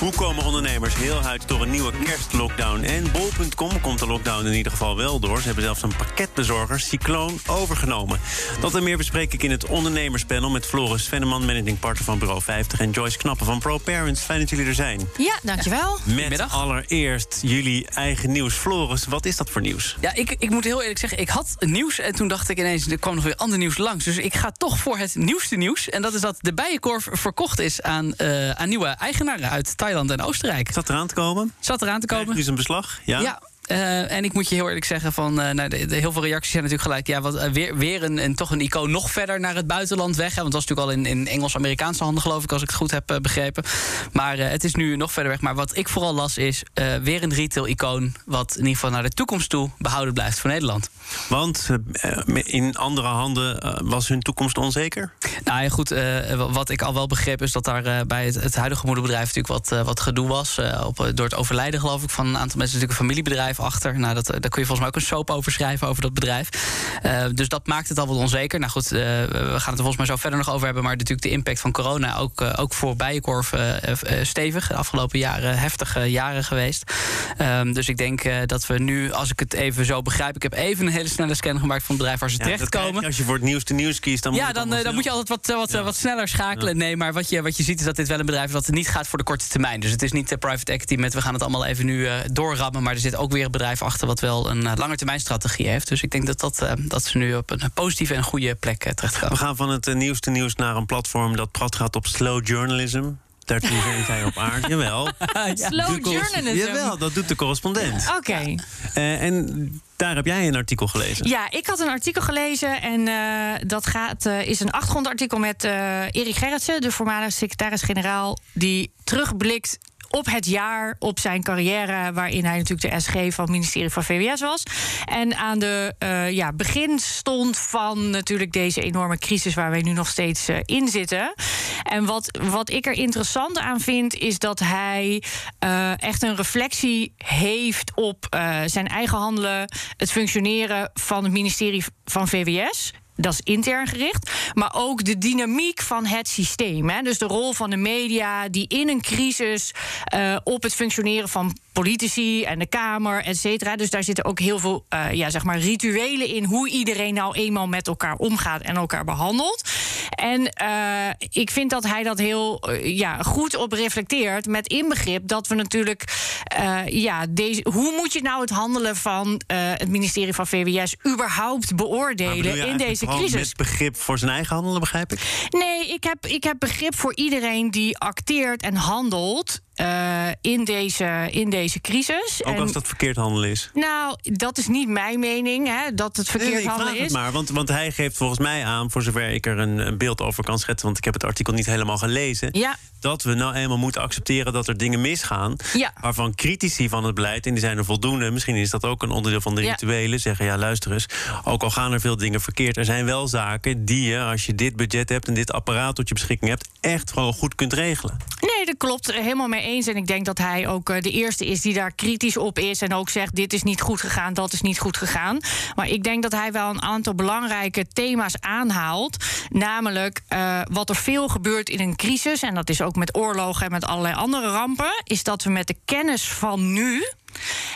Hoe komen ondernemers heel uit door een nieuwe kerstlockdown? En bol.com komt de lockdown in ieder geval wel door. Ze hebben zelfs een pakketbezorger, Cycloon, overgenomen. Dat en meer bespreek ik in het ondernemerspanel... met Floris Venneman, managing partner van Bureau 50... en Joyce Knappen van ProParents. Fijn dat jullie er zijn. Ja, dankjewel. Met allereerst jullie eigen nieuws. Floris, wat is dat voor nieuws? Ja, ik, ik moet heel eerlijk zeggen, ik had nieuws... en toen dacht ik ineens, er kwam nog weer ander nieuws langs. Dus ik ga toch voor het nieuwste nieuws. En dat is dat de Bijenkorf verkocht is aan, uh, aan nieuwe eigenaren uit Thailand en Oostenrijk. Zat eraan te komen? Zat eraan te komen. Nu is een beslag, ja? Ja, uh, en ik moet je heel eerlijk zeggen, van, uh, nou, de, de, heel veel reacties zijn natuurlijk gelijk. Ja, wat, uh, weer, weer een, een, toch een icoon nog verder naar het buitenland weg. Hè, want dat was natuurlijk al in, in Engels-Amerikaanse handen, geloof ik, als ik het goed heb begrepen. Maar het is nu nog verder weg. Maar wat ik vooral las is weer een retail-icoon. wat in ieder geval naar de toekomst toe behouden blijft voor Nederland. Want in andere handen was hun toekomst onzeker? Nou ja, goed. wat ik al wel begreep is dat daar bij het, het, huidige moederbedrijf natuurlijk wat, wat gedoe was. op, door het overlijden, geloof ik, van een aantal mensen. natuurlijk een familiebedrijf achter. Nou, dat, daar kun je volgens mij ook een soap over schrijven over dat bedrijf. Uh, dus dat maakt het al wat onzeker. Nou goed, uh, we gaan het er volgens mij zo verder nog over hebben. Maar natuurlijk de impact van corona ook, ook voor Bijenkorf stevig. De afgelopen jaren heftige jaren geweest. Um, dus ik denk dat we nu, als ik het even zo begrijp... ik heb even een hele snelle scan gemaakt van het bedrijf waar ze ja, terechtkomen. Als je voor het nieuwste nieuws kiest, dan, ja, dan, dan, dan moet je altijd wat, wat, ja. wat sneller schakelen. Nee, maar wat je, wat je ziet is dat dit wel een bedrijf is dat het niet gaat voor de korte termijn. Dus het is niet private equity met we gaan het allemaal even nu doorrammen. Maar er zit ook weer bedrijf achter wat wel een uh, langetermijnstrategie heeft. Dus ik denk dat, dat, uh, dat ze nu op een positieve en goede plek uh, terechtkomen. We gaan van het nieuwste nieuws naar een platform dat prat gaat op slow journalism. Daartoe zijn zij op aarde. Jawel. Slow journalism. Jawel, dat doet de correspondent. Oké. Okay. en daar heb jij een artikel gelezen. Ja, ik had een artikel gelezen. En uh, dat gaat, uh, is een achtergrondartikel met uh, Erik Gerritsen, de voormalige secretaris-generaal, die terugblikt op het jaar, op zijn carrière, waarin hij natuurlijk de SG van het ministerie van VWS was. En aan de uh, ja, begin stond van natuurlijk deze enorme crisis waar wij nu nog steeds uh, in zitten. En wat, wat ik er interessant aan vind, is dat hij uh, echt een reflectie heeft op zijn eigen handelen, het functioneren van het ministerie van VWS dat is intern gericht. Maar ook de dynamiek van het systeem. Hè. Dus de rol van de media die in een crisis uh, op het functioneren van politici en de Kamer, et cetera. Dus daar zitten ook heel veel uh, ja, zeg maar rituelen in hoe iedereen nou eenmaal met elkaar omgaat en elkaar behandelt. En uh, ik vind dat hij dat heel uh, ja, goed op reflecteert. Met inbegrip dat we natuurlijk. ja, deze, hoe moet je nou het handelen van het ministerie van VWS überhaupt beoordelen in deze crisis? Met begrip voor zijn eigen handelen, begrijp ik? Nee, ik heb, ik heb begrip voor iedereen die acteert en handelt. Uh, in, deze, in deze crisis. Ook en, als dat verkeerd handelen is? Nou, dat is niet mijn mening, hè, dat het verkeerd nee, nee, handelen is. Het maar, want, want hij geeft volgens mij aan, voor zover ik er een, een, beeld over kan schetsen... want ik heb het artikel niet helemaal gelezen... Ja. Dat we nou eenmaal moeten accepteren dat er dingen misgaan... Ja. waarvan critici van het beleid, en die zijn er voldoende... misschien is dat ook een onderdeel van de Ja. rituelen... zeggen, ja, luister eens, ook al gaan er veel dingen verkeerd... er zijn wel zaken die je, als je dit budget hebt... en dit apparaat tot je beschikking hebt... echt gewoon goed kunt regelen. Nee, dat klopt. Helemaal mee eens. En ik denk dat hij ook uh, de eerste is die daar kritisch op is. En ook zegt: dit is niet goed gegaan, dat is niet goed gegaan. Maar ik denk dat hij wel een aantal belangrijke thema's aanhaalt. Namelijk uh, wat er veel gebeurt in een crisis. En dat is ook met oorlogen en met allerlei andere rampen. Is dat we met de kennis van nu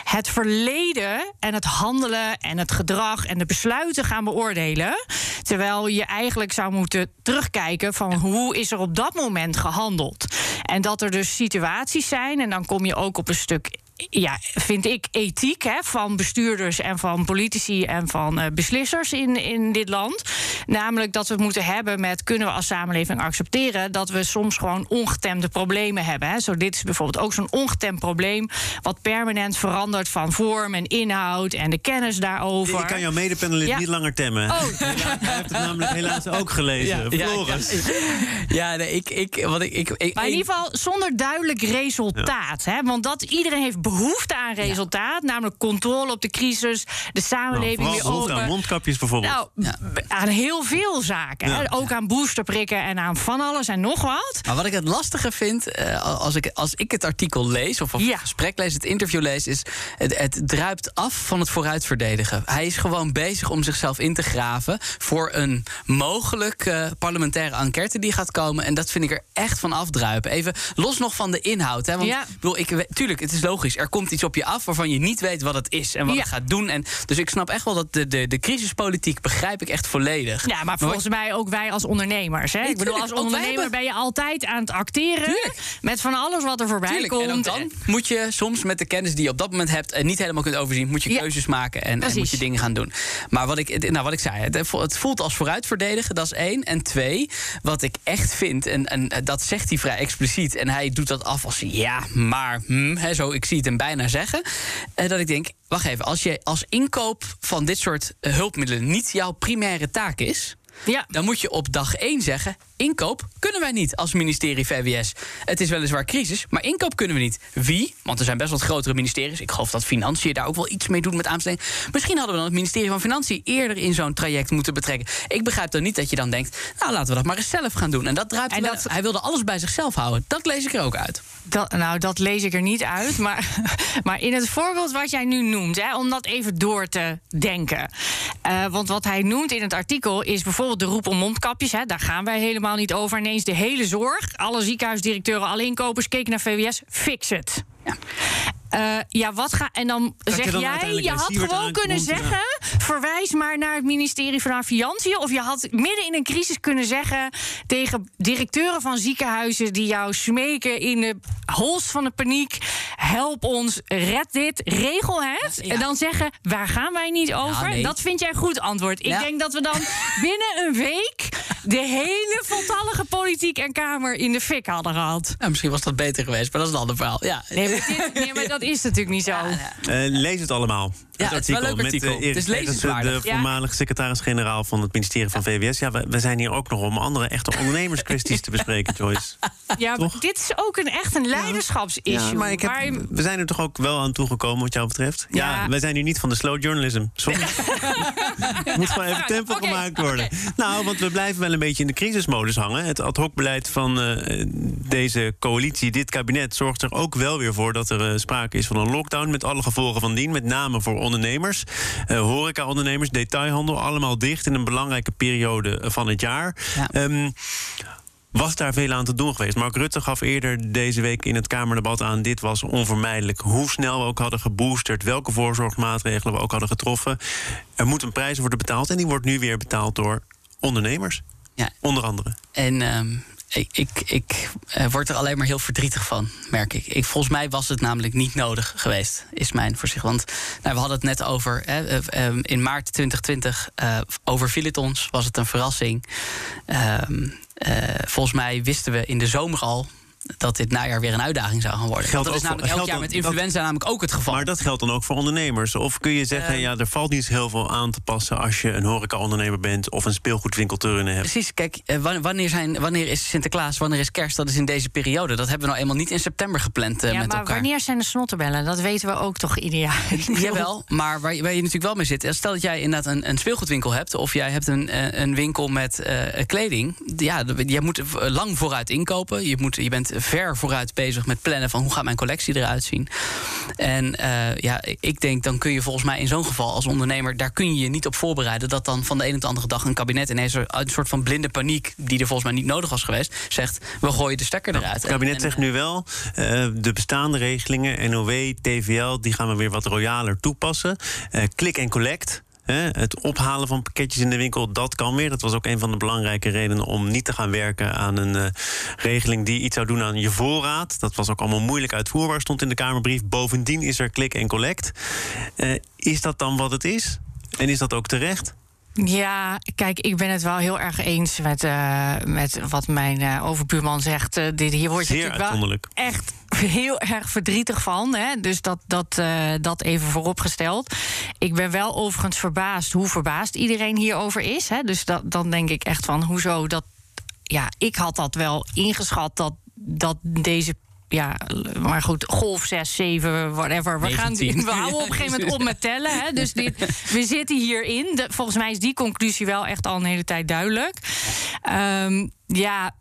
het verleden en het handelen en het gedrag en de besluiten gaan beoordelen. Terwijl je eigenlijk zou moeten terugkijken van hoe is er op dat moment gehandeld. En dat er dus situaties zijn, en dan kom je ook op een stuk ja, vind ik, ethiek hè, van bestuurders en van politici en van uh, beslissers in, in dit land. Namelijk dat we het moeten hebben met kunnen we als samenleving accepteren dat we soms gewoon ongetemde problemen hebben. Hè. Zo, dit is bijvoorbeeld ook zo'n ongetemd probleem, wat permanent verandert van vorm en inhoud en de kennis daarover. Ik kan jouw medepanelist Ja. niet langer temmen. Oh. Helaas, hij heeft het namelijk helaas ook gelezen. Ja, Floris. ja, ja, nee, ik, ik, wat ik, ik, ik, Maar in ieder geval zonder duidelijk resultaat. Hè? Want dat iedereen heeft behoefte aan resultaat, namelijk controle op de crisis, de samenleving nou, weer open. aan mondkapjes bijvoorbeeld. Nou, aan heel veel zaken. Ja. Ook aan boosterprikken en aan van alles en nog wat. Maar wat ik het lastige vind, eh, als, ik, als ik het artikel lees... of, of Ja. het gesprek lees, het interview lees... is het, het druipt af van het vooruitverdedigen. Hij is gewoon bezig om zichzelf in te graven... voor een mogelijk eh, parlementaire enquête die gaat komen. En dat vind ik er echt van afdruipen. Even los nog van de inhoud. Hè? Want Ja. ik bedoel, ik, tuurlijk, het is logisch. Er komt iets op je af waarvan je niet weet wat het is... en wat Ja. het gaat doen. En, dus ik snap echt wel dat de, de, de crisispolitiek begrijp ik echt volledig. Ja, maar volgens mij ook wij als ondernemers. Hè? Ik bedoel, als ondernemer hebben- ben je altijd aan het acteren. Tuurlijk. Met van alles wat er voorbij Tuurlijk, komt. en dan moet je soms met de kennis die je op dat moment hebt en niet helemaal kunt overzien, moet je Ja, keuzes maken en, moet je dingen gaan doen. Maar wat ik, nou, wat ik zei, het, het voelt als vooruitverdedigen, dat is één. En twee, wat ik echt vind, en, en dat zegt hij vrij expliciet, en hij doet dat af als ja, maar, hm, hè, zo, ik zie het hem bijna zeggen. eh, dat ik denk, wacht even, als je als inkoop van dit soort eh, hulpmiddelen niet jouw primaire taak is. Ja. Dan moet je op dag 1 zeggen: inkoop kunnen wij niet als ministerie VWS. Het is weliswaar crisis, maar inkoop kunnen we niet. Wie? Want er zijn best wat grotere ministeries. Ik geloof dat Financiën daar ook wel iets mee doet met aanbesteding. Misschien hadden we dan het ministerie van Financiën eerder in zo'n traject moeten betrekken. Ik begrijp dan niet dat je dan denkt: nou laten we dat maar eens zelf gaan doen. En dat draait. En dat- Hij wilde alles bij zichzelf houden. Dat lees ik er ook uit. Dat, nou, dat lees ik er niet uit. Maar, maar in het voorbeeld wat jij nu noemt, hè, om dat even door te denken. Eh, want wat hij noemt in het artikel is bijvoorbeeld de roep om mondkapjes. Hè, daar gaan wij helemaal niet over. Ineens de hele zorg, alle ziekenhuisdirecteuren, alle inkopers keken naar VWS. Fix het. Ja. Eh, ja, wat ga. En dan zeg dan jij, je had gewoon kunnen ja. zeggen. Verwijs maar naar het ministerie van Financiën. Of je had midden in een crisis kunnen zeggen tegen directeuren van ziekenhuizen die jou smeken in de hols van de paniek. Help ons, red dit, regel het. Ja. En dan zeggen, waar gaan wij niet over? nee. Dat vind jij een goed antwoord. Ik denk dat we dan binnen een week de hele voltallige politiek en Kamer in de fik hadden gehad. Nou, misschien was dat beter geweest, maar dat is een ander verhaal. Ja. Nee, maar, dit- nee, maar dat is natuurlijk niet zo. Ja, ja. Eh, lees het allemaal. Ja, het is wel een leuk met artikel. eh, Erik Het is Gerritsen, lezenswaardig. de Ja. voormalig secretaris-generaal van het ministerie van VWS. Ja, we, we zijn hier ook nog om andere echte ondernemerskwesties te bespreken, Joyce. Ja, maar dit is ook een echt een leiderschapsissue. Ja, maar ik heb, waar je- we zijn er toch ook wel aan toegekomen wat jou betreft? Ja, Ja. wij zijn hier niet van de slow journalism. Sorry. Moet gewoon even tempo gemaakt worden. Nou, want we blijven wel een beetje in de crisismodus hangen. Het ad hoc beleid van eh, deze coalitie, dit kabinet, zorgt er ook wel weer voor dat er eh, sprake is van een lockdown met alle gevolgen van dien. Met name voor ondernemers, eh horeca-ondernemers, detailhandel, allemaal dicht in een belangrijke periode eh, van het jaar. Ja. Ehm, was daar veel aan te doen geweest. Mark Rutte gaf eerder deze week in het Kamerdebat aan... dit was onvermijdelijk. Hoe snel we ook hadden geboosterd... welke voorzorgsmaatregelen we ook hadden getroffen. Er moet een prijs worden betaald... en die wordt nu weer betaald door ondernemers. Ja. Onder andere. En ehm, ik, ik, ik eh, word er alleen maar heel verdrietig van, merk ik. ik. Volgens mij was het namelijk niet nodig geweest, is mijn voorzicht. Want nou, we hadden het net over, hè, eh, ehm, in maart 2020 eh, overviel het ons, was het een verrassing. Ehm, eh, volgens mij wisten we in de zomer al dat dit najaar weer een uitdaging zou gaan worden. Geldt dat is voor- namelijk elk jaar met influenza namelijk ook het geval. Maar dat geldt dan ook voor ondernemers. Of kun je zeggen, Ehm. ja, er valt niet heel veel aan te passen... als je een horeca-ondernemer bent of een speelgoedwinkel te runnen hebt. Precies, kijk, eh, wa- wanneer, zijn, wanneer is Sinterklaas, wanneer is kerst? Dat is in deze periode. Dat hebben we nou eenmaal niet in september gepland eh, ja, met maar elkaar. wanneer zijn de snottenbellen? Dat weten we ook toch ieder jaar. Jawel, maar waar, je- waar je natuurlijk wel mee zit... eh, stel dat jij inderdaad een, een speelgoedwinkel hebt... of jij hebt een, een winkel met eh, kleding... ja, jij moet lang vooruit inkopen. Je, moet, je bent ver vooruit bezig met plannen... van hoe gaat mijn collectie eruit zien. En eh, ja, ik denk, dan kun je volgens mij in zo'n geval als ondernemer... daar kun je je niet op voorbereiden... dat dan van de een op de andere dag een kabinet ineens... uit een soort van blinde paniek, die er volgens mij niet nodig was geweest... zegt, we gooien de stekker eruit. Het kabinet En- zegt nu wel, eh, de bestaande regelingen, NOW, TVL, die gaan we weer wat royaler toepassen. Eh click en collect. Hè, het ophalen van pakketjes in de winkel, dat kan weer. Dat was ook een van de belangrijke redenen om niet te gaan werken aan een eh, regeling die iets zou doen aan je voorraad. Dat was ook allemaal moeilijk uitvoerbaar, stond in de Kamerbrief. Bovendien is er click en collect. Eh, is dat dan wat het is? En is dat ook terecht? Ja, kijk, ik ben het wel heel erg eens met, eh, met wat mijn eh, overbuurman zegt. Eh, dit, hier word je Zeer natuurlijk wel echt heel erg verdrietig van. Hè? Dus dat, dat, dat even vooropgesteld. Ik ben wel overigens verbaasd hoe verbaasd iedereen hierover is. Hè? Dus dat, dan denk ik echt van, hoezo dat... Ja, ik had dat wel ingeschat dat, dat deze ja, maar goed, golf 6, 7, whatever. We, gaan, 19. we houden op een gegeven moment op met tellen. Hè? Dus dit, we zitten hierin. De, volgens mij is die conclusie wel echt al een hele tijd duidelijk. Ehm, ja,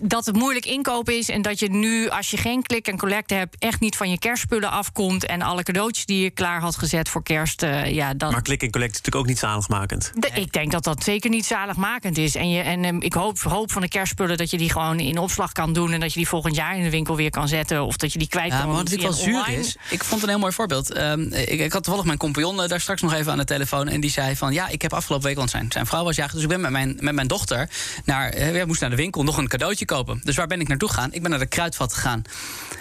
dat het moeilijk inkopen is en dat je nu, als je geen klik en collect hebt, echt niet van je kerstspullen afkomt en alle cadeautjes die je klaar had gezet voor kerst, eh, ja, dan. Maar klik en collect is natuurlijk ook niet zaligmakend. De- Ik denk dat dat zeker niet zaligmakend is. En, je, en ehm, ik hoop, hoop van de kerstspullen dat je die gewoon in opslag kan doen. En dat je die volgend jaar in de winkel weer kan zetten. Of dat je die kwijt Ja, kan. maar wat natuurlijk wel zuur online. is, ik vond een heel mooi voorbeeld. Ehm, ik, ik had toevallig mijn compagnon eh, daar straks nog even aan de telefoon. En die zei van, ja, ik heb afgelopen week, want zijn, zijn vrouw was jager. Dus ik ben met mijn, met mijn dochter naar, eh, ja, moest naar de winkel nog een cadeautje kopen. Dus waar ben ik naartoe gegaan? Ik ben naar de kruidvat gegaan.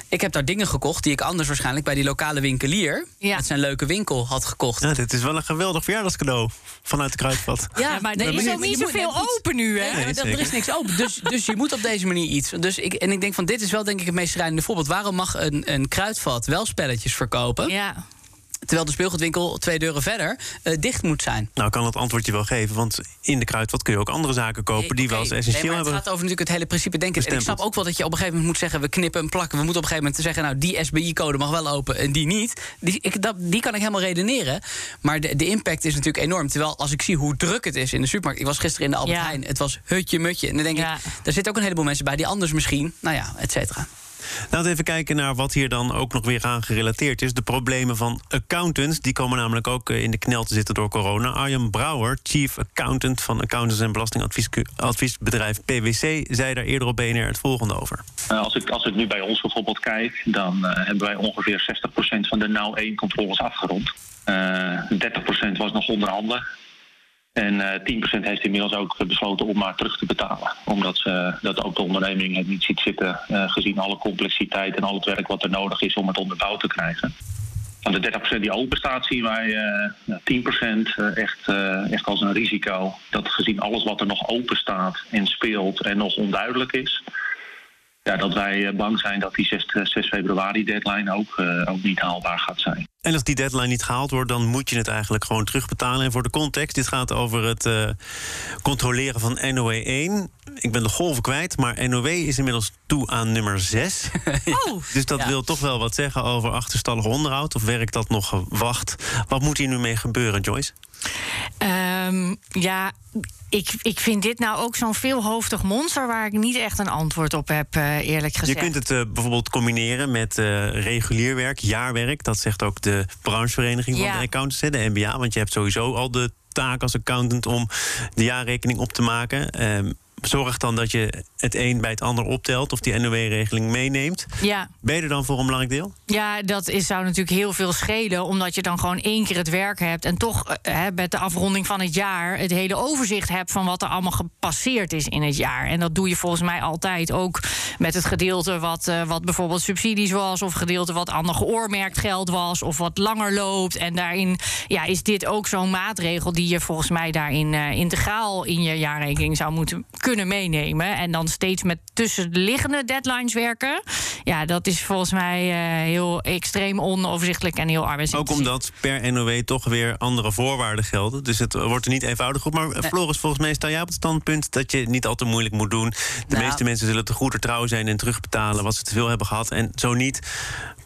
Ik heb daar dingen gekocht die ik anders waarschijnlijk bij die lokale winkelier... Ja. met zijn leuke winkel had gekocht. Ja, dit is wel een geweldig verjaardagscadeau vanuit de kruidvat. Ja, maar er is je ook niet zoveel open nu, hè? Nee, Nee, er- er is niks open. Dus, dus je moet op deze manier iets. Dus ik, en ik denk van dit is wel denk ik het meest schrijnende voorbeeld. Waarom mag een, een kruidvat wel spelletjes verkopen? Ja. Terwijl de speelgoedwinkel twee deuren verder eh, dicht moet zijn. Nou, ik kan het antwoordje wel geven, want in de kruidvat kun je ook andere zaken kopen die wel eens essentieel nee, maar hebben. Het gaat over natuurlijk het hele principe denken. En ik snap ook wel dat je op een gegeven moment moet zeggen... we knippen en plakken. We moeten op een gegeven moment zeggen... nou, die SBI-code mag wel open en die niet. Die, ik, dat, die kan ik helemaal redeneren. Maar de, de impact is natuurlijk enorm. Terwijl als ik zie hoe druk het is in de supermarkt... ik was gisteren in de Albert Ja. Heijn. Het was hutje-mutje. En dan denk Ja. ik, daar zitten ook een heleboel mensen bij... die anders misschien, nou ja, et cetera. Laten we even kijken naar wat hier dan ook nog weer aan gerelateerd is. De problemen van accountants. Die komen namelijk ook eh, in de knel te zitten door corona. Arjan Brouwer, chief accountant van accountants en belastingadviesbedrijf PwC... zei daar eerder op BNR het volgende over. Eh, Als ik, als ik nu bij ons bijvoorbeeld kijk, dan eh, hebben wij ongeveer 60% van de nauw 1 controles afgerond. Eh 30% was nog onderhanden. En eh 10% heeft inmiddels ook besloten om maar terug te betalen. Omdat ze, dat ook de onderneming het niet ziet zitten, eh, gezien alle complexiteit en al het werk wat er nodig is om het onderbouwd te krijgen. Van de 30% die open staat, zien wij eh, ja, 10% eh, echt, eh, echt als een risico. Dat gezien alles wat er nog open staat en speelt en nog onduidelijk is, ja, dat wij eh, bang zijn dat die 6, eh, 6 februari deadline ook, eh, ook niet haalbaar gaat zijn. En als die deadline niet gehaald wordt, dan moet je het eigenlijk gewoon terugbetalen. En voor de context, dit gaat over het eh, controleren van NOW 1. Ik ben de golven kwijt, maar NOW is inmiddels toe aan nummer 6. Oh, Dus dat Ja. wil toch wel wat zeggen over achterstallig onderhoud. Of werkt dat nog gewacht? Wat moet hier nu mee gebeuren, Joyce? Ehm, ja, ik, ik vind dit nou ook zo'n veelhoofdig monster... waar ik niet echt een antwoord op heb, eh, eerlijk Je gezegd. kunt het eh, bijvoorbeeld combineren met eh, regulier werk, jaarwerk. Dat zegt ook de branchevereniging van de accountants, hè, de NBA. Want je hebt sowieso al de taak als accountant om de jaarrekening op te maken. Ehm, zorg dan dat je het een bij het ander optelt of die NOW-regeling meeneemt. Ja. Ben je er dan voor een belangrijk deel? Ja, dat is, zou natuurlijk heel veel schelen, omdat je dan gewoon één keer het werk hebt en toch eh, hè, met de afronding van het jaar het hele overzicht hebt van wat er allemaal gepasseerd is in het jaar. En dat doe je volgens mij altijd ook met het gedeelte wat, eh, wat bijvoorbeeld subsidies was, of gedeelte wat ander geoormerkt geld was, of wat langer loopt. En daarin ja, is dit ook zo'n maatregel die je volgens mij daarin eh, integraal in je jaarrekening zou moeten kunnen meenemen. En dan steeds met tussenliggende deadlines werken. Ja, dat is volgens mij eh, heel extreem onoverzichtelijk en heel Ook arbeidsintensief. omdat per NOW toch weer andere voorwaarden gelden. Dus het wordt er niet eenvoudig op. Maar eh, Floris, volgens mij sta jij op het standpunt dat je niet al te moeilijk moet doen. De Nou. meeste mensen zullen te goeder trouw zijn en terugbetalen wat ze te veel hebben gehad. En zo niet,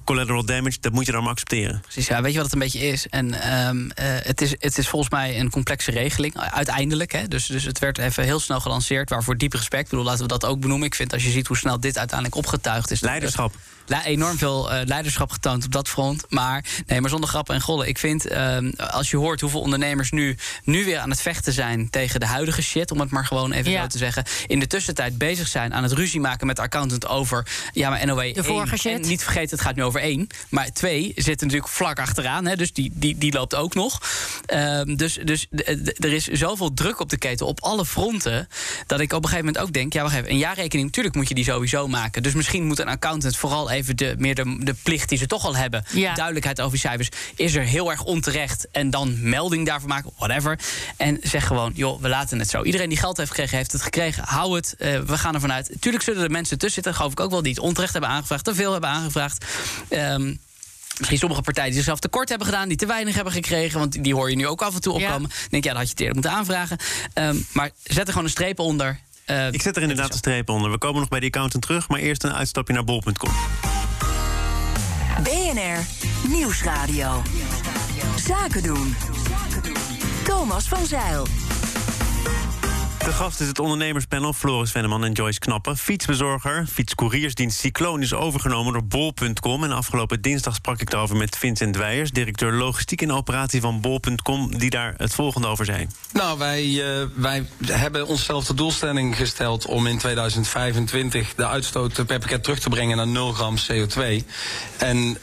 collateral damage, dat moet je dan maar accepteren. Precies, ja, weet je wat het een beetje is? En ehm, eh, het is? Het is volgens mij een complexe regeling, uh, uiteindelijk. Hè? Dus, dus het werd even heel snel gelanceerd, waarvoor diep respect. Ik bedoel, laten we dat ook benoemen. Ik vind als je ziet hoe snel dit uiteindelijk opgetuigd is... Leiderschap. Enorm veel eh, leiderschap getoond op dat front. Maar nee, maar zonder grappen en gollen. Ik vind, ehm, als je hoort hoeveel ondernemers nu, nu weer aan het vechten zijn tegen de huidige shit, om het maar gewoon even Ja. zo te zeggen. In de tussentijd bezig zijn aan het ruzie maken met de accountant over. Ja, maar NOW. De vorige shit. En niet vergeten, het gaat nu over één. Maar twee zit natuurlijk vlak achteraan. Hè, dus die, die, die loopt ook nog. Ehm, dus dus er is zoveel druk op de keten op alle fronten. Dat ik op een gegeven moment ook denk: ja, wacht even. Een jaarrekening, natuurlijk moet je die sowieso maken. Dus misschien moet een accountant vooral even de, meer de, de plicht die ze toch al hebben. Ja. Duidelijkheid over die cijfers. Is er heel erg onterecht. En dan melding daarvan maken, whatever. En zeg gewoon: joh, we laten het zo. Iedereen die geld heeft gekregen, heeft het gekregen. Hou het. eh, we gaan ervan uit. Tuurlijk zullen er mensen tussen zitten, geloof ik ook wel, die het onterecht hebben aangevraagd, te veel hebben aangevraagd. Ehm, Misschien sommige partijen die zichzelf tekort hebben gedaan, die te weinig hebben gekregen. Want die hoor je nu ook af en toe Ja. opkomen. Dan denk je, ja, dat had je het eerder moeten aanvragen. Ehm, maar zet er gewoon een streep onder. Eh, Ik zet er inderdaad een streep onder. We komen nog bij die accountant terug, maar eerst een uitstapje naar bol.com. BNR Nieuwsradio. Zaken doen. Thomas van Zeil. De gast is het ondernemerspanel Floris Venneman en Joyce Knappen. Fietsbezorger, fietscouriersdienst Cycloon is overgenomen door Bol.com. En afgelopen dinsdag sprak ik erover met Vincent Weijers... directeur logistiek en operatie van Bol.com... die daar het volgende over zei. Nou, wij, uh, wij hebben onszelf de doelstelling gesteld... om in 2025 de uitstoot per pakket terug te brengen naar 0 gram CO2. En uh,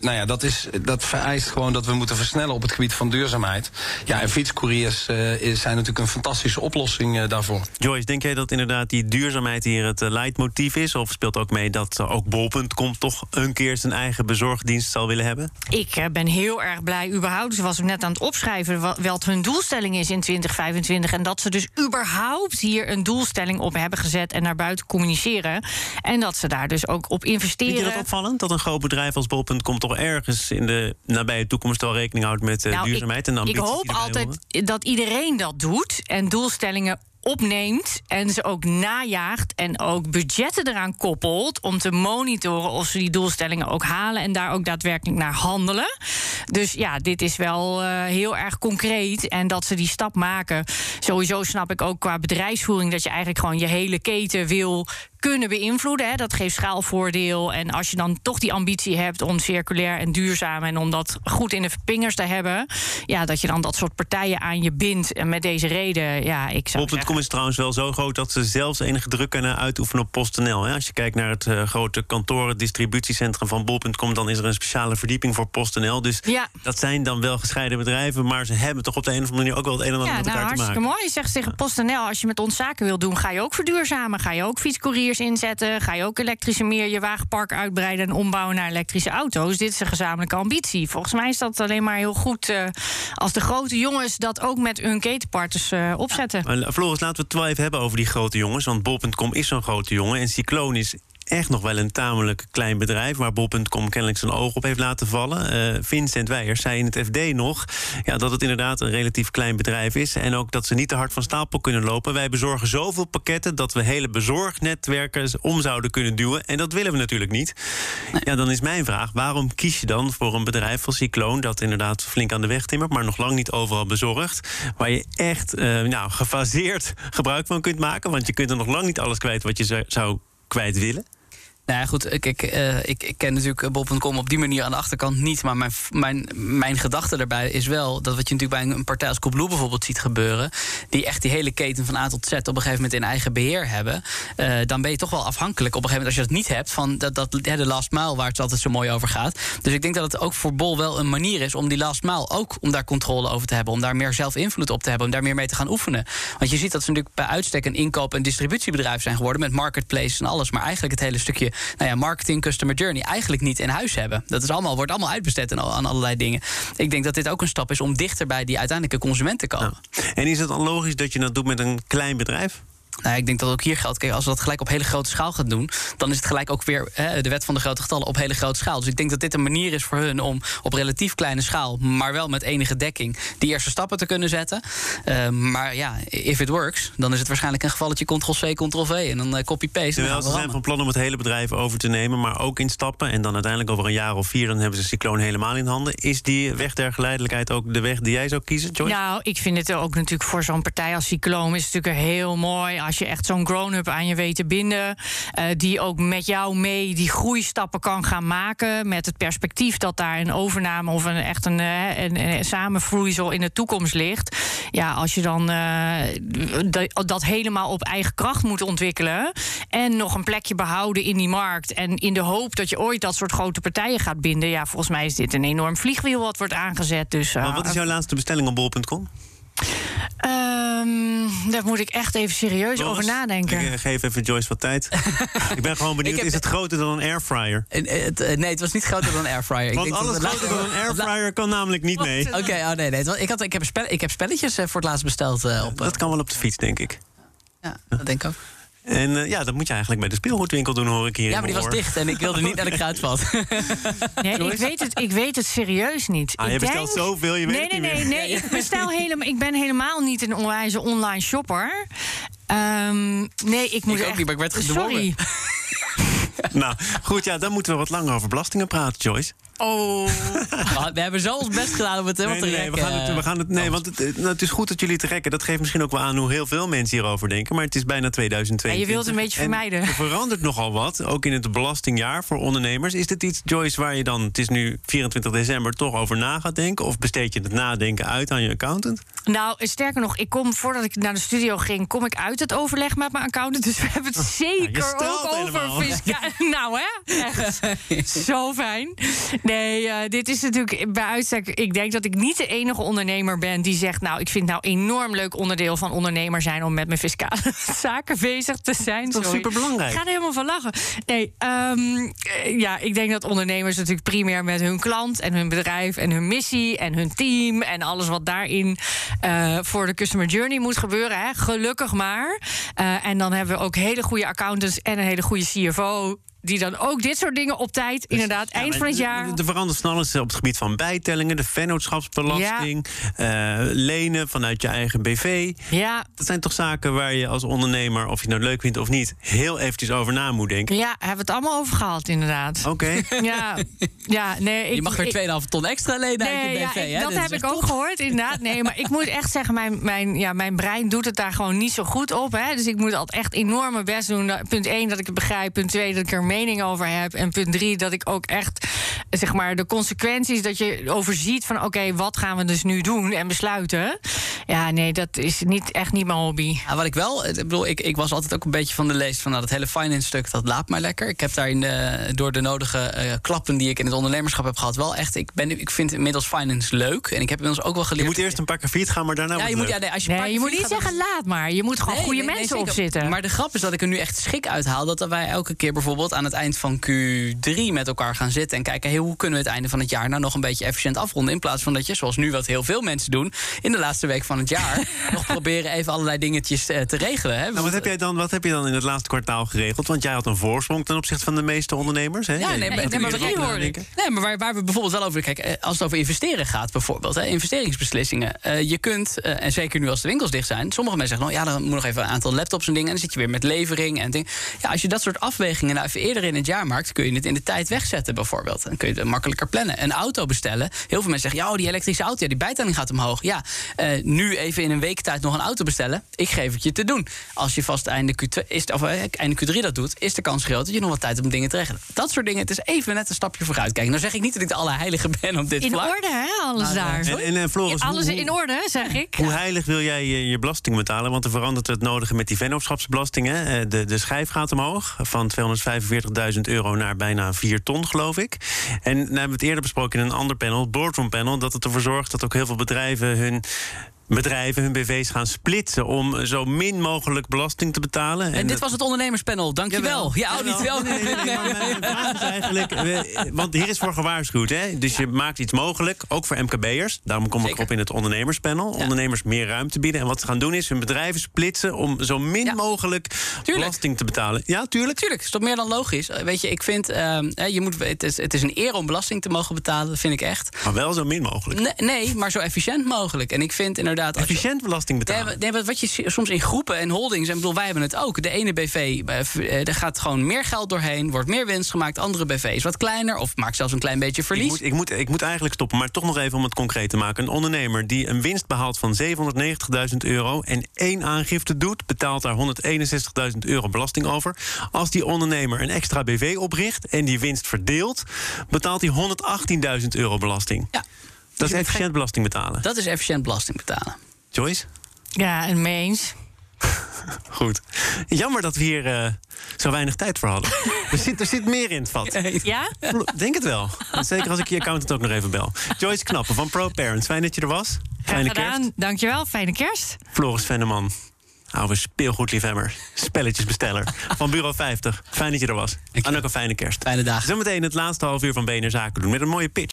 nou ja, dat, is, dat vereist gewoon dat we moeten versnellen op het gebied van duurzaamheid. Ja, en fietscouriers uh, zijn natuurlijk een fantastische oplossing daarvoor. Joyce, denk jij dat inderdaad die duurzaamheid hier het leidmotief is? Of speelt ook mee dat ook Bol.com toch een keer zijn eigen bezorgdienst zal willen hebben? Ik ben heel erg blij überhaupt. Ze was net aan het opschrijven wat hun doelstelling is in 2025. En dat ze dus überhaupt hier een doelstelling op hebben gezet en naar buiten communiceren. En dat ze daar dus ook op investeren. Vind je dat opvallend? Dat een groot bedrijf als Bol.com toch ergens in de nabije toekomst wel rekening houdt met uh, nou, duurzaamheid ik, en ambities? Ik hoop altijd dat iedereen dat doet en doelstellingen opneemt en ze ook najaagt en ook budgetten eraan koppelt om te monitoren of ze die doelstellingen ook halen en daar ook daadwerkelijk naar handelen. Dus ja, dit is wel uh, heel erg concreet en dat ze die stap maken. Sowieso snap ik ook qua bedrijfsvoering dat je eigenlijk gewoon je hele keten wil kunnen beïnvloeden. Hè. Dat geeft schaalvoordeel. En als je dan toch die ambitie hebt om circulair en duurzaam en om dat goed in de vingers te hebben, ja, dat je dan dat soort partijen aan je bindt. En met deze reden, ja, ik zou. Bol.com is trouwens wel zo groot dat ze zelfs enige druk kunnen uitoefenen op PostNL. Hè. Als je kijkt naar het uh, grote kantoren, distributiecentrum van Bol.com, dan is er een speciale verdieping voor PostNL. Dus ja. dat zijn dan wel gescheiden bedrijven, maar ze hebben toch op de een of andere manier ook wel het een en ander ja, met nou, elkaar te maken. Hartstikke mooi. Je zegt tegen PostNL, als je met ons zaken wil doen, ga je ook verduurzamen, ga je ook fietscourier inzetten? Ga je ook elektrische meer je wagenpark uitbreiden en ombouwen naar elektrische auto's? Dit is een gezamenlijke ambitie. Volgens mij is dat alleen maar heel goed uh, als de grote jongens dat ook met hun ketenpartners uh, opzetten. Ja. Floris, laten we het wel hebben over die grote jongens. Want Bol.com is zo'n grote jongen en Cycloon is echt nog wel een tamelijk klein bedrijf... waar Bol.com kennelijk zijn oog op heeft laten vallen. Uh, Vincent Weijers zei in het FD nog ja, dat het inderdaad een relatief klein bedrijf is... en ook dat ze niet te hard van stapel kunnen lopen. Wij bezorgen zoveel pakketten dat we hele bezorgnetwerken om zouden kunnen duwen. En dat willen we natuurlijk niet. Ja, dan is mijn vraag, waarom kies je dan voor een bedrijf als Cycloon... dat inderdaad flink aan de weg timmert, maar nog lang niet overal bezorgt... waar je echt uh, nou, gefaseerd gebruik van kunt maken... want je kunt er nog lang niet alles kwijt wat je zou kwijt willen... Nou ja, goed, ik, ik, uh, ik, ken natuurlijk Bob.com op die manier aan de achterkant niet. Maar mijn, mijn, mijn gedachte daarbij is wel dat wat je natuurlijk bij een partij als Coolblue bijvoorbeeld ziet gebeuren. die echt die hele keten van A tot Z op een gegeven moment in eigen beheer hebben. Uh, dan ben je toch wel afhankelijk op een gegeven moment als je dat niet hebt. van dat, dat, de last mile waar het altijd zo mooi over gaat. Dus ik denk dat het ook voor Bol wel een manier is om die last mile ook om daar controle over te hebben. om daar meer zelf invloed op te hebben. om daar meer mee te gaan oefenen. Want je ziet dat ze natuurlijk bij uitstek een inkoop- en distributiebedrijf zijn geworden. met marketplace en alles. Maar eigenlijk het hele stukje nou ja, marketing, customer journey eigenlijk niet in huis hebben. Dat is allemaal, wordt allemaal uitbesteed aan, allerlei dingen. Ik denk dat dit ook een stap is om dichter bij die uiteindelijke consument te komen. En is het dan logisch dat je dat doet met een klein bedrijf? Nou, ik denk dat ook hier geldt. Kijk, als we dat gelijk op hele grote schaal gaan doen, dan is het gelijk ook weer hè, de wet van de grote getallen op hele grote schaal. Dus ik denk dat dit een manier is voor hun om op relatief kleine schaal, maar wel met enige dekking, die eerste stappen te kunnen zetten. Uh, maar ja, if it works, dan is het waarschijnlijk een gevalletje Ctrl-C, Ctrl-V en dan uh, copy-paste. Terwijl ze zijn van plan om het hele bedrijf over te nemen, maar ook in stappen. En dan uiteindelijk over een jaar of vier, dan hebben ze Cycloon helemaal in handen. Is die weg der geleidelijkheid ook de weg die jij zou kiezen, Joyce? Nou, ik vind het ook natuurlijk voor zo'n partij als Cycloon is het natuurlijk heel mooi als je echt zo'n grown-up aan je weet te binden. Uh, die ook met jou mee die groeistappen kan gaan maken. Met het perspectief dat daar een overname of een echt een, uh, een, een samenvloeisel in de toekomst ligt. Ja, als je dan uh, dat helemaal op eigen kracht moet ontwikkelen. En nog een plekje behouden in die markt. En in de hoop dat je ooit dat soort grote partijen gaat binden. Ja, volgens mij is dit een enorm vliegwiel wat wordt aangezet. Dus, maar wat is jouw laatste bestelling op bol.com? Um, daar moet ik echt even serieus over nadenken. Ik geef even Joyce wat tijd. ik ben gewoon benieuwd, is het groter dan een airfryer? Het, nee, het was niet groter dan een airfryer. Want alles groter dan een airfryer kan namelijk niet mee. Oké, okay, oh nee, nee. Ik, had, ik, heb, ik heb spelletjes voor het laatst besteld. Uh, op, dat kan wel op de fiets, denk ik. Ja, dat denk ik ook. En eh, ja, dat moet je eigenlijk bij de speelgoedwinkel doen, hoor ik hier. Ja, maar die was dicht en ik wilde niet naar de kruidvat. Nee, ik, weet het, ik weet het serieus niet. Ah, ik je bestelt zoveel, je weet nee, het niet nee, nee, meer. nee, Ik bestel helemaal. Ik ben helemaal niet een onwijze online shopper. Ehm, nee, ik moet ook echt. niet, maar ik werd gedwongen. Sorry. Nou, goed, ja, dan moeten we wat langer over belastingen praten, Joyce. Oh. We hebben zo ons best gedaan om het helemaal Nee, te nee, nee, we gaan het, we gaan het, nee want het, het- nou, het is goed dat jullie het rekken. Dat geeft misschien ook wel aan hoe heel veel mensen hierover denken. Maar het is bijna 2022. Ja, je wilt het een beetje En vermijden. Er verandert nogal wat, ook in het belastingjaar voor ondernemers. Is dit iets, Joyce, waar je dan, het is nu 24 december, toch over na gaat denken? Of besteed je het nadenken uit aan je accountant? Nou, sterker nog, ik kom voordat ik naar de studio ging, kom ik uit het overleg met mijn accountant. Dus we hebben het zeker ook over fiscaal. Nou, hè? Echt. Zo fijn. Nee, eh, dit is natuurlijk bij uitstek. Ik denk dat ik niet de enige ondernemer ben die zegt. Nou, ik vind het nou enorm leuk onderdeel van ondernemer zijn om met mijn fiscale zaken bezig te zijn. Dat is Sorry. superbelangrijk. Ik ga er helemaal van lachen. Nee, ehm, eh, ja, ik denk dat ondernemers natuurlijk primair met hun klant en hun bedrijf en hun missie en hun team en alles wat daarin eh, voor de customer journey moet gebeuren. Hè. Gelukkig maar. En dan hebben we ook hele goede accountants en een hele goede CFO. Die dan ook dit soort dingen op tijd, inderdaad, eind van het jaar. Er verandert van alles op het gebied van bijtellingen, de vennootschapsbelasting, eh, lenen vanuit je eigen BV. Ja, Dat zijn toch zaken waar je als ondernemer, of je het nou leuk vindt of niet, heel eventjes over na moet denken. ja, hebben we het allemaal over gehad, inderdaad. Oké. Ja, ja, nee. Ik, Je mag weer ik- 2,5 ton extra lenen uit je Nee, BV. ja, ik- hè? dat is heb ik ook top. gehoord, inderdaad. Nee, maar ik moet echt zeggen, mijn, mijn, ja, mijn brein doet het daar gewoon niet zo goed op. Hè. Dus ik moet altijd echt enorm mijn best doen. Punt 1, dat ik het begrijp. Punt 2, dat ik er mening over heb. En punt 3, dat ik ook echt, zeg maar, de consequenties... dat je overziet van, oké, wat gaan we dus nu doen en besluiten. Ja, nee, dat is niet, echt niet mijn hobby. Ja, wat ik wel, ik bedoel, ik, ik was altijd ook een beetje van de leest van nou, dat hele finance stuk, dat laat maar lekker. Ik heb daar in de, door de nodige eh, klappen die ik in het ondernemerschap heb gehad, wel echt, ik, ben, ik vind inmiddels finance leuk. En ik heb inmiddels ook wel Je geleerd. moet eerst een paar keer fiets gaan, maar daarna ja, je moet, ja, nee, als je, Nee, je moet niet gaat- zeggen laat maar. Je moet gewoon Nee, goede nee, mensen opzitten. Maar de grap is dat ik er nu echt schik uithaal. Dat wij elke keer bijvoorbeeld aan het eind van Q3 met elkaar gaan zitten. En kijken, hey, hoe kunnen we het einde van het jaar nou nog een beetje efficiënt afronden. In plaats van dat je, zoals nu wat heel veel mensen doen. in de laatste week van het jaar. nog proberen even allerlei dingetjes eh, te regelen. Hè? Nou, wat, heb jij dan, wat heb je dan in het laatste kwartaal geregeld? Want jij had een voorsprong ten opzichte van de meeste ondernemers. Hè? Ja, nee, maar, nee, maar, nee, waar, waar we bijvoorbeeld wel over kijken, eh, als het over investeren gaat, bijvoorbeeld, hè, investeringsbeslissingen. eh, je kunt, en zeker nu als de winkels dicht zijn, sommige mensen zeggen, nou ja, dan moet nog even een aantal laptops en dingen. En dan zit je weer met levering en dingen. Ja, als je dat soort afwegingen nou even eerder in het jaar maakt, kun je het in de tijd wegzetten, bijvoorbeeld. Dan kun je het makkelijker plannen. Een auto bestellen. Heel veel mensen zeggen, ja, oh, die elektrische auto, ja, die bijtelling gaat omhoog. Ja, eh, nu even in een week tijd nog een auto bestellen. Ik geef het je te doen. Als je vast einde, Q2, is, of, eh, einde Q3 dat doet, is de kans groot dat je nog wat tijd hebt om dingen te regelen. Dat soort dingen, het is even net een stapje vooruit kijken. Nou zeg ik niet dat ik de allerheilige ben op dit in vlak. orde, hè, alles Nou, daar. En, en, en Floris, Alles hoe- in orde, zeg ik. Hoe heilig wil jij je, je belasting betalen? Want er verandert het nodige met die vennootschapsbelasting. Hè? Eh, De, de schijf gaat omhoog van 245.000 euro naar bijna 4 ton, geloof ik. En nou hebben we het eerder besproken in een ander panel, Boardroom Panel... dat het ervoor zorgt dat ook heel veel bedrijven hun bedrijven, hun BV's gaan splitsen... om zo min mogelijk belasting te betalen. En dit dat- was het ondernemerspanel, dankjewel. Ja, oh, niet wel. Nee, nee, nee, maar mijn vraag is eigenlijk... Want hier is voor gewaarschuwd, hè? Dus je maakt iets mogelijk, ook voor MKB'ers. Daarom kom ik op in het ondernemerspanel. Ondernemers meer ruimte bieden. En wat ze gaan doen is hun bedrijven splitsen... om zo min Ja. mogelijk Tuurlijk. belasting te betalen. Ja, tuurlijk. Tuurlijk, is toch meer dan logisch. Weet je, ik vind, ehm, je moet, het, is, het is een eer om belasting te mogen betalen, dat vind ik echt. Maar wel zo min mogelijk. Nee, nee, maar zo efficiënt mogelijk. En ik vind inderdaad... Je, Efficiënt belasting betalen. nee, wat je soms in groepen en holdings, en ik bedoel, wij hebben het ook. De ene BV, eh, eh, er gaat gewoon meer geld doorheen, wordt meer winst gemaakt. Andere BV is wat kleiner of maakt zelfs een klein beetje Ik verlies. moet, ik, moet, ik moet eigenlijk stoppen, maar toch nog even om het concreet te maken. Een ondernemer die een winst behaalt van 790.000 euro... en één aangifte doet, betaalt daar 161.000 euro belasting over. Als die ondernemer een extra BV opricht en die winst verdeelt... betaalt hij 118.000 euro belasting. Ja, Dat is efficiënt belasting betalen. dat is efficiënt belasting betalen. Joyce? Ja, en mee eens. Goed. Jammer dat we hier eh, zo weinig tijd voor hadden. er, zit, er zit meer in het vat. Ja? Denk het wel. Zeker als ik je accountant ook nog even bel. Joyce Knappen van ProParents. Fijn dat je er was. Graag Fijne kerst. gedaan. Dankjewel. Fijne kerst. Floris Venneman. Oude speelgoedliefhebber. Spelletjesbesteller. Van Bureau 50. Fijn dat je er was. En ook een fijne kerst. Fijne dagen. Zometeen het laatste half uur van BNR Zaken doen. Met een mooie pitch.